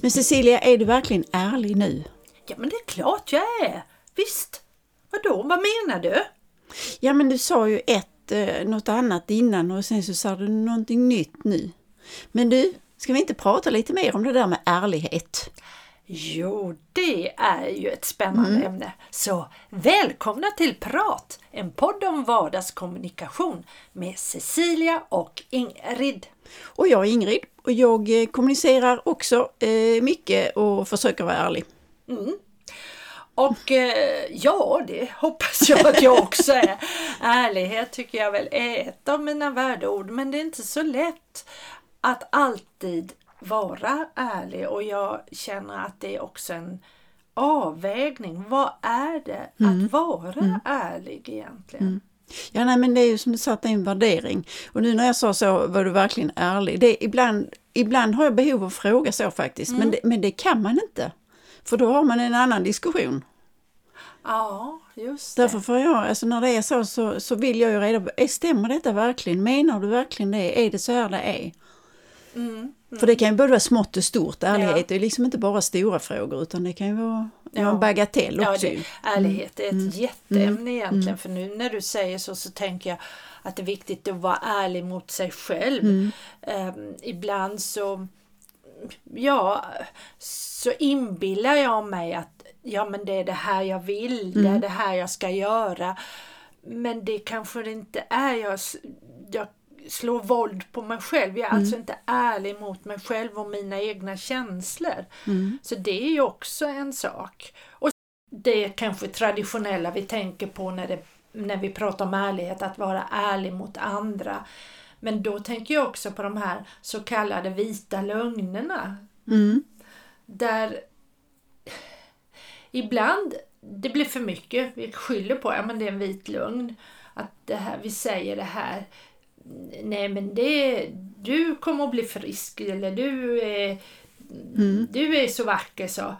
Men Cecilia, är du verkligen ärlig nu? Ja, men det är klart jag är. Visst. Vadå, vad menar du? Ja, men du sa ju ett, eh, något annat innan och sen så sa du någonting nytt nu. Men du, ska vi inte prata lite mer om det där med ärlighet? Jo, det är ju ett spännande ämne. Så välkomna till Prat, en podd om vardagskommunikation med Cecilia och Ingrid. Och jag är Ingrid och jag eh, kommunicerar också eh, mycket och försöker vara ärlig. Och eh, ja, det hoppas jag att jag också är. Ärlighet tycker jag väl är ett av mina värdeord, men det är inte så lätt att alltid vara ärlig och jag känner att det är också en avvägning. Vad är det att vara ärlig egentligen? Ja, nej, men det är ju som du sa, att det är en värdering. Och nu när jag sa så var du verkligen ärlig. Det, ibland, ibland har jag behov av att fråga så faktiskt, men, det, men det kan man inte. För då har man en annan diskussion. Ja, just det. Därför får jag, alltså när det är så, så, så vill jag ju reda på, är- stämmer detta verkligen? Menar du verkligen det? Är det så här det är? För det kan ju både vara smått och stort, ärlighet Ja. det är liksom inte bara stora frågor utan det kan ju vara Ja. en bagatell Ja, också. det, ju. ärlighet är ett jätteämne egentligen. För nu när du säger så så tänker jag att det är viktigt att vara ärlig mot sig själv. Ehm, ibland så, ja, så inbillar jag mig att ja men det är det här jag vill, det är det här jag ska göra. Men det kanske det inte är. Jag, jag slår våld på mig själv. Jag är alltså inte ärlig mot mig själv och mina egna känslor. Så det är ju också en sak. Och det kanske traditionella vi tänker på när, det, när vi pratar om ärlighet, att vara ärlig mot andra. Men då tänker jag också på de här så kallade vita lögnerna. Mm. Där ibland det blir för mycket. Vi skyller på ja, men det är en vit lögn. Att det här, vi säger det här. Nej men det, du kommer att bli frisk eller du är, du är så vacker så.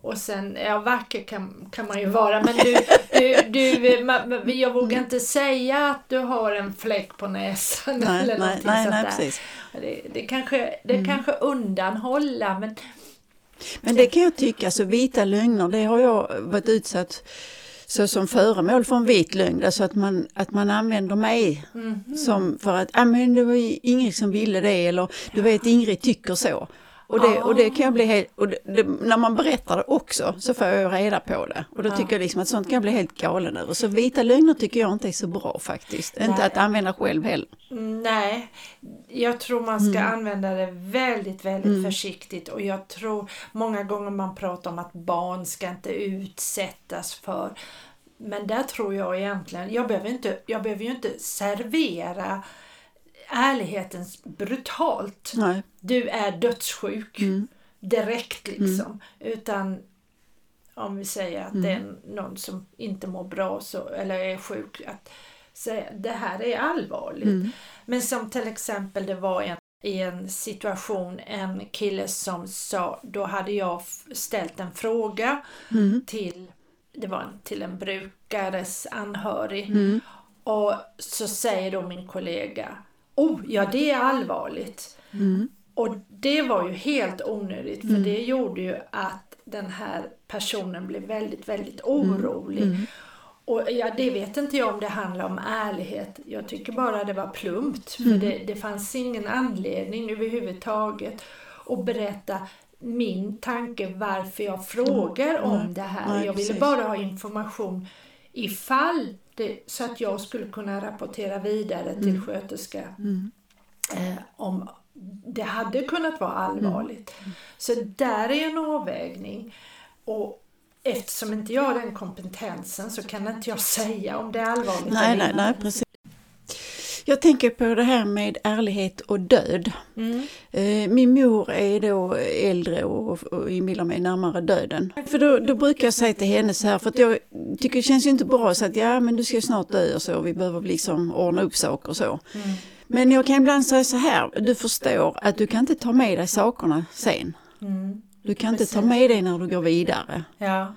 Och sen, ja vacker kan, kan man ju vara men du, du, du man, jag vågar inte säga att du har en fläck på näsan Nej, eller nej, nej, sånt nej, där. precis. Det, det kanske, det kanske undanhålla men Men det kan jag tycka, så vita lögner, det har jag varit utsatt så som föremål för en vit lögn, alltså att man, att man använder mig som för att, ah, men det var Ingrid som ville det eller du vet Ingrid tycker så. Och det, och det kan jag bli helt, och det, det, när man berättar det också så får jag reda på det. Och då tycker jag liksom att sånt kan jag bli helt galen över. Så vita lögner tycker jag inte är så bra faktiskt. Inte att använda själv heller. Nej, jag tror man ska använda det väldigt, väldigt försiktigt och jag tror många gånger man pratar om att barn ska inte utsättas för men där tror jag egentligen, jag behöver, inte, jag behöver ju inte servera ärlighetens brutalt. Nej. Du är dödssjuk direkt liksom. Utan om vi säger att det är någon som inte mår bra så, eller är sjuk. Att säga det här är allvarligt. Men som till exempel det var en, i en situation en kille som sa, då hade jag ställt en fråga till, det var en, till en brukares anhörig. Och så säger då min kollega, oh ja det är allvarligt. Och det var ju helt onödigt för det gjorde ju att den här personen blev väldigt, väldigt orolig. Och ja, det vet inte jag om det handlar om ärlighet. Jag tycker bara det var plumpt. För det, det fanns ingen anledning överhuvudtaget att berätta min tanke varför jag frågar om det här. Jag ville bara ha information ifall det, så att jag skulle kunna rapportera vidare till sköterska eh, om det hade kunnat vara allvarligt. Så där är en avvägning. Och eftersom inte jag har den kompetensen så kan inte jag säga om det är allvarligt Nej, eller nej, nej, precis. Jag tänker på det här med ärlighet och död. Mm. Eh, Min mor är då äldre och, och inbillar mig närmare döden. För då, då brukar jag säga till henne så här, för att jag tycker det känns ju inte bra så att ja men du ska ju snart dö och så, vi behöver liksom ordna upp saker och så. Men jag kan ibland säga så här, du förstår att du kan inte ta med dig sakerna sen. Mm. Du kan inte ta med dig när du går vidare. Ja.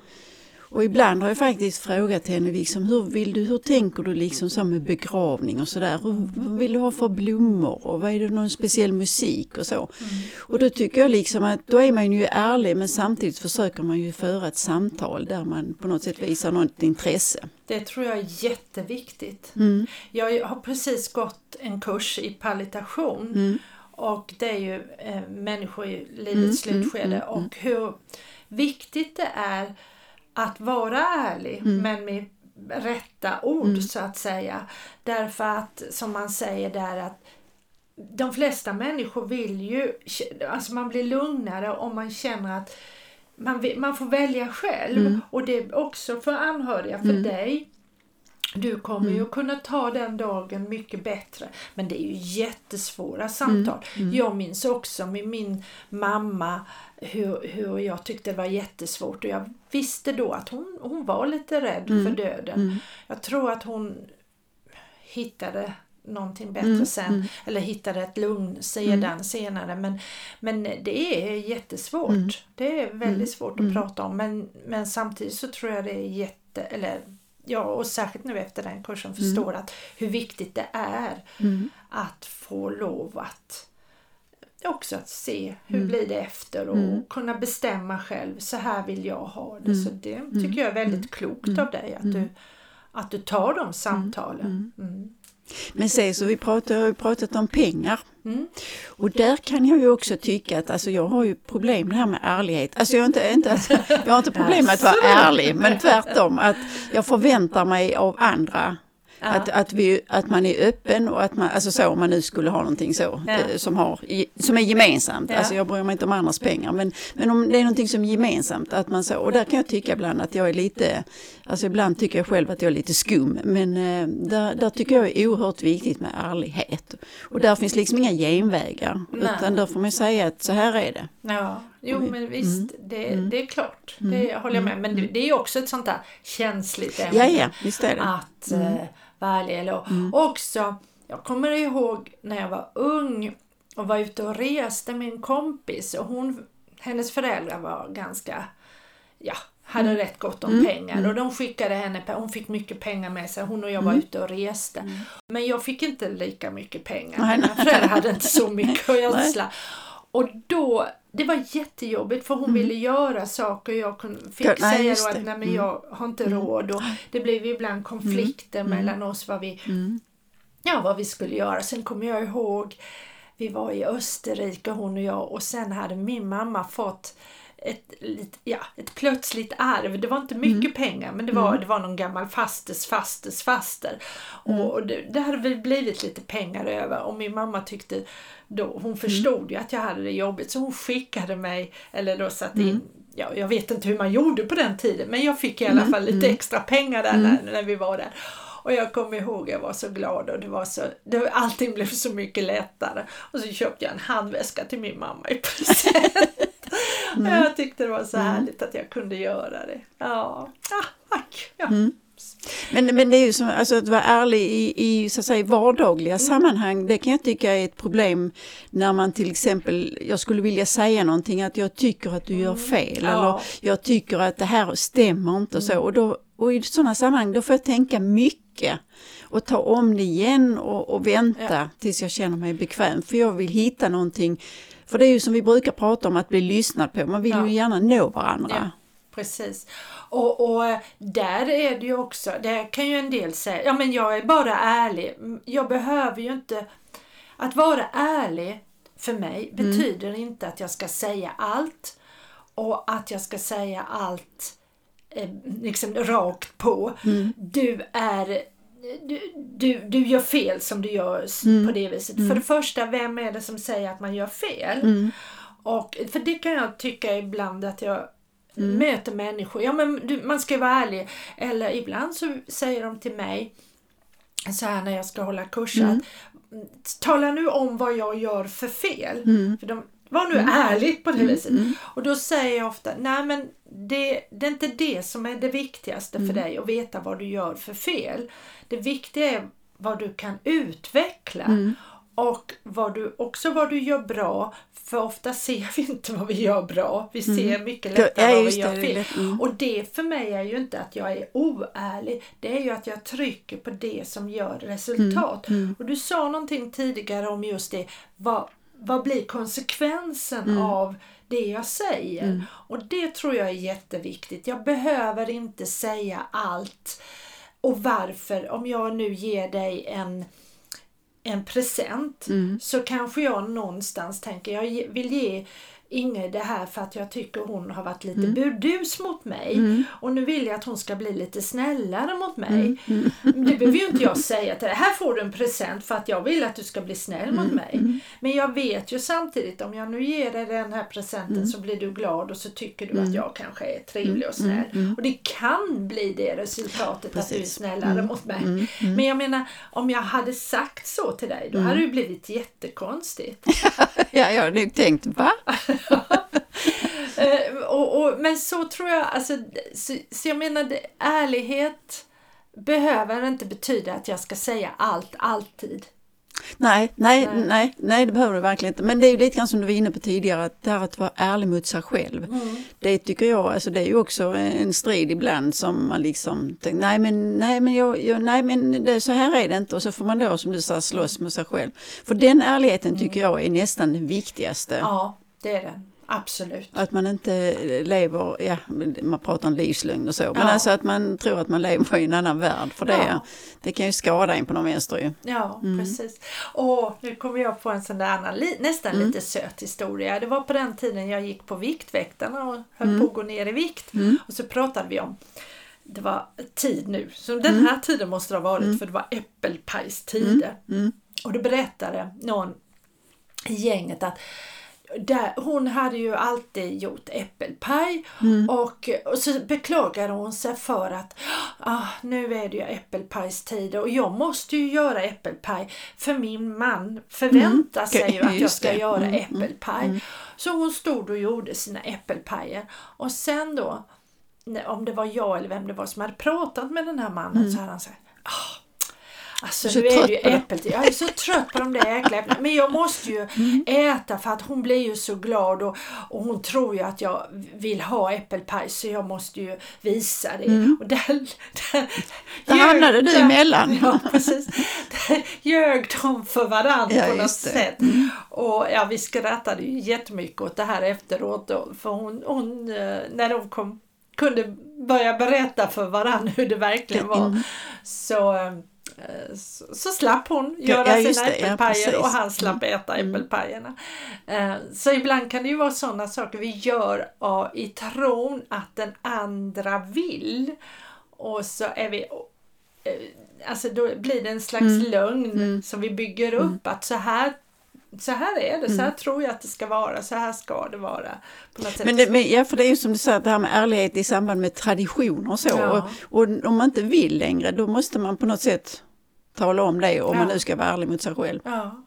Och ibland har jag faktiskt frågat henne liksom, hur vill du, hur tänker du liksom så med begravning och sådär? Hur vill du ha för blommor och vad är det någon speciell musik och så? Mm. Och då tycker jag liksom att då är man ju ärlig men samtidigt försöker man ju föra ett samtal där man på något sätt visar något intresse. Det tror jag är jätteviktigt. Mm. Jag har precis gått en kurs i pallitation mm. och det är ju eh, människor i livets mm. slutskede mm. och hur viktigt det är att vara ärlig mm. men med rätta ord mm. så att säga. Därför att som man säger där att de flesta människor vill ju, alltså man blir lugnare om man känner att man, vill, man får välja själv mm. och det är också för anhöriga, för mm. dig du kommer mm. ju kunna ta den dagen mycket bättre. Men det är ju jättesvåra samtal. Mm. Mm. Jag minns också med min mamma hur, hur jag tyckte det var jättesvårt och jag visste då att hon, hon var lite rädd mm. för döden. Mm. Jag tror att hon hittade någonting bättre mm. sen eller hittade ett lugn sedan senare men, men det är jättesvårt. Det är väldigt svårt att prata om men, men samtidigt så tror jag det är jätte, eller ja, och särskilt nu efter den kursen mm. förstår att hur viktigt det är mm. att få lov att också att se hur mm. blir det efter och mm. kunna bestämma själv. Så här vill jag ha det. Så det tycker jag är väldigt klokt av dig att du, att du tar de samtalen. Men se så vi pratar, har pratat om pengar. Mm. Och där kan jag ju också tycka att alltså jag har ju problem det här med ärlighet. Alltså jag har inte, inte, jag har inte problem med att vara ärlig men tvärtom att jag förväntar mig av andra Ja. Att, att, vi, att man är öppen och att man, alltså så om man nu skulle ha någonting så ja. eh, som, har, som är gemensamt. Ja. Alltså jag bryr mig inte om andras pengar men, men om det är någonting som är gemensamt att man så, och där kan jag tycka ibland att jag är lite, alltså ibland tycker jag själv att jag är lite skum men eh, där, där tycker jag är oerhört viktigt med ärlighet. Och där finns liksom inga genvägar Nej. utan där får man säga att så här är det. Ja. Jo men visst, mm. Det, mm. det är klart. Det mm. håller jag med. Men det, det är ju också ett sånt där känsligt ämne. Ja, ja, visst är det. Att, mm. eh, vara eller mm. också, jag kommer ihåg när jag var ung och var ute och reste med en kompis och hon, hennes föräldrar var ganska, ja, hade mm. rätt gott om mm. pengar och mm. de skickade henne, hon fick mycket pengar med sig, hon och jag var mm. ute och reste. Mm. Men jag fick inte lika mycket pengar, mina föräldrar hade inte så mycket att ödsla. Och då det var jättejobbigt för hon mm. ville göra saker och jag fick ja, säga nej, då att nej, men mm. jag har inte mm. råd och det blev ibland konflikter mm. mellan oss vad vi, mm. ja, vad vi skulle göra. Sen kommer jag ihåg vi var i Österrike hon och jag och sen hade min mamma fått ett, ja, ett plötsligt arv. Det var inte mycket mm. pengar men det var, mm. det var någon gammal fastes fastes faster. Mm. Och det, det hade blivit lite pengar över och min mamma tyckte då, hon mm. förstod ju att jag hade det jobbigt så hon skickade mig, eller då satte in mm. Ja, jag vet inte hur man gjorde på den tiden men jag fick i alla mm. fall lite extra pengar där när, när vi var där. Och jag kommer ihåg jag var så glad och det var så, det, allting blev så mycket lättare. Och så köpte jag en handväska till min mamma i present. Mm. Jag tyckte det var så mm. härligt att jag kunde göra det. Ja, ah, tack! Ja. Mm. Men, men det är ju som alltså, att vara ärlig i, i så att säga, vardagliga mm. sammanhang. Det kan jag tycka är ett problem när man till exempel, jag skulle vilja säga någonting att jag tycker att du gör mm. fel ja. eller jag tycker att det här stämmer inte och så. Mm. Och, då, och i sådana sammanhang då får jag tänka mycket och ta om det igen och, och vänta ja. tills jag känner mig bekväm. För jag vill hitta någonting för det är ju som vi brukar prata om att bli lyssnad på, man vill ja. ju gärna nå varandra. Ja, precis. Och, och där är det ju också, där kan ju en del säga, ja men jag är bara ärlig. Jag behöver ju inte, att vara ärlig för mig mm. betyder inte att jag ska säga allt och att jag ska säga allt eh, liksom rakt på. Mm. Du är du, du, du gör fel som du gör mm. på det viset. Mm. För det första, vem är det som säger att man gör fel? Mm. Och, för det kan jag tycka ibland att jag mm. möter människor. Ja men du, man ska vara ärlig. Eller ibland så säger de till mig så här när jag ska hålla kurser. Mm. Tala nu om vad jag gör för fel. Mm. För de, var nu mm. ärlig på det mm. viset. Mm. Och då säger jag ofta, nej men det, det är inte det som är det viktigaste för dig att veta vad du gör för fel. Det viktiga är vad du kan utveckla. och vad du, också vad du gör bra, för ofta ser vi inte vad vi gör bra. Vi ser mm. mycket lättare ja, vad vi gör fel. Mm. Och det för mig är ju inte att jag är oärlig, det är ju att jag trycker på det som gör resultat. Mm. mm. Och du sa någonting tidigare om just det, vad, vad blir konsekvensen mm. av det jag säger? Mm. Och det tror jag är jätteviktigt. Jag behöver inte säga allt. Och varför, om jag nu ger dig en en present mm. så kanske jag någonstans tänker jag vill ge Inge det här för att jag tycker hon har varit lite mm. burdus mot mig mm. och nu vill jag att hon ska bli lite snällare mot mig. Mm. mm. Det behöver ju inte jag säga till dig, här får du en present för att jag vill att du ska bli snäll mot mm. mig. Mm. Men jag vet ju samtidigt om jag nu ger dig den här presenten så blir du glad och så tycker du att jag kanske är trevlig och snäll. Och det kan bli det resultatet Precis. att du är snällare mot mig. Men jag menar om jag hade sagt så till dig då hade det blivit jättekonstigt. ja, jag har nog tänkt va? Eh, och, och, men så tror jag, alltså, så, så jag menar det, ärlighet behöver inte betyda att jag ska säga allt alltid. Nej, nej, nej, nej, nej, det behöver det verkligen inte. Men det är ju lite grann som du var inne på tidigare, att det här att vara ärlig mot sig själv. Mm. Det tycker jag, alltså det är ju också en strid ibland som man liksom tänker, nej men, nej men, jag, jag, nej, men det, så här är det inte och så får man då som du sa slåss med sig själv. För den ärligheten tycker mm. jag är nästan den viktigaste. Ja, det är det. Absolut. Att man inte lever, ja man pratar om livslögn och så, men ja. alltså att man tror att man lever i en annan värld för det, ja. det kan ju skada en på någon vänster ju. Ja mm. precis. Och nu kommer jag på en sån där annan, nästan mm. lite söt historia. Det var på den tiden jag gick på Viktväktarna och höll mm. på att gå ner i vikt mm. och så pratade vi om det var tid nu, så den mm. här tiden måste det ha varit mm. för det var äppelpajstider. Och då berättade någon i gänget att där, hon hade ju alltid gjort äppelpaj mm. och, och så beklagade hon sig för att ah, nu är det ju äppelpajstider och jag måste ju göra äppelpaj för min man förväntar mm. sig ju att jag ska det. göra mm. äppelpaj. Mm. Så hon stod och gjorde sina äppelpajer och sen då om det var jag eller vem det var som hade pratat med den här mannen mm. så hade han sagt ah, Alltså så nu är det ju äppelt. Jag är så trött på de där jäkla äpplena. Men jag måste ju mm. äta för att hon blir ju så glad och, och hon tror ju att jag vill ha äppelpaj så jag måste ju visa det. Mm. Och där, där, där hamnade du emellan. Ja precis. Där ljög de för varandra ja, på något sätt. Mm. Och ja vi skrattade ju jättemycket åt det här efteråt då, för hon, hon eh, när de kom kunde börja berätta för varandra hur det verkligen var. Mm. Så eh, Eh, så, så slapp hon göra ja, sina det, äppelpajer ja, och han slapp mm. äta mm. äppelpajerna. Eh, så ibland kan det ju vara sådana saker vi gör i tron att den andra vill. Och så är vi eh, Alltså då blir det en slags mm. lögn mm. som vi bygger upp mm. att så här så här är det, så här tror jag att det ska vara, så här ska det vara. Men, det, men, ja, för det är ju som du säger, det här med ärlighet i samband med traditioner och så. Ja. Och, och, om man inte vill längre, då måste man på något sätt tala om det om ja. man nu ska vara ärlig mot sig själv. Ja,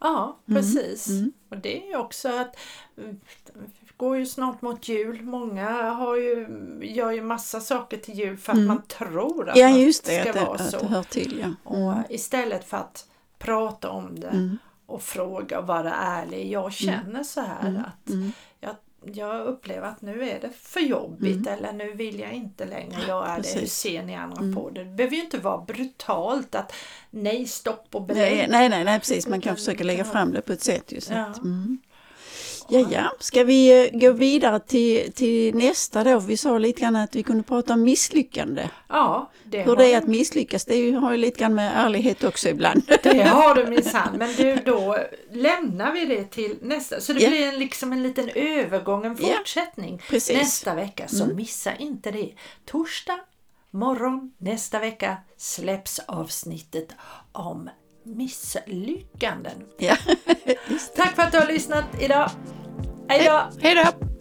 ja mm. precis. Mm. Mm. Och det är också att det går ju snart mot jul. Många har ju, gör ju massa saker till jul för att mm. man tror att ja, man just det, ska att vara det, så. Det hör till, ja. Och mm. istället för att prata om det mm. och fråga och vara ärlig. Jag känner så här att jag jag upplever att nu är det för jobbigt mm. eller nu vill jag inte längre göra Precis. det. Hur ser ni andra mm. på det? Det behöver ju inte vara brutalt att nej, stopp och belägg. Nej, nej, nej, nej, precis. Man kan försöka lägga fram det på ett sätt. Just ja. Mm. Ja, ja. Ska vi eh, gå vidare till, till nästa då? Vi sa lite grann att vi kunde prata om misslyckande. Ja, det Hur det är att misslyckas, det har ju lite grann med ärlighet också ibland. Det har du minsann, men du, då lämnar vi det till nästa. Så det ja. blir en, liksom en liten övergång, en fortsättning ja, nästa vecka. Så mm. missa inte det. Torsdag morgon nästa vecka släpps avsnittet om misslyckanden. Ja, Tack för att du har lyssnat idag. Hej då! Hej då!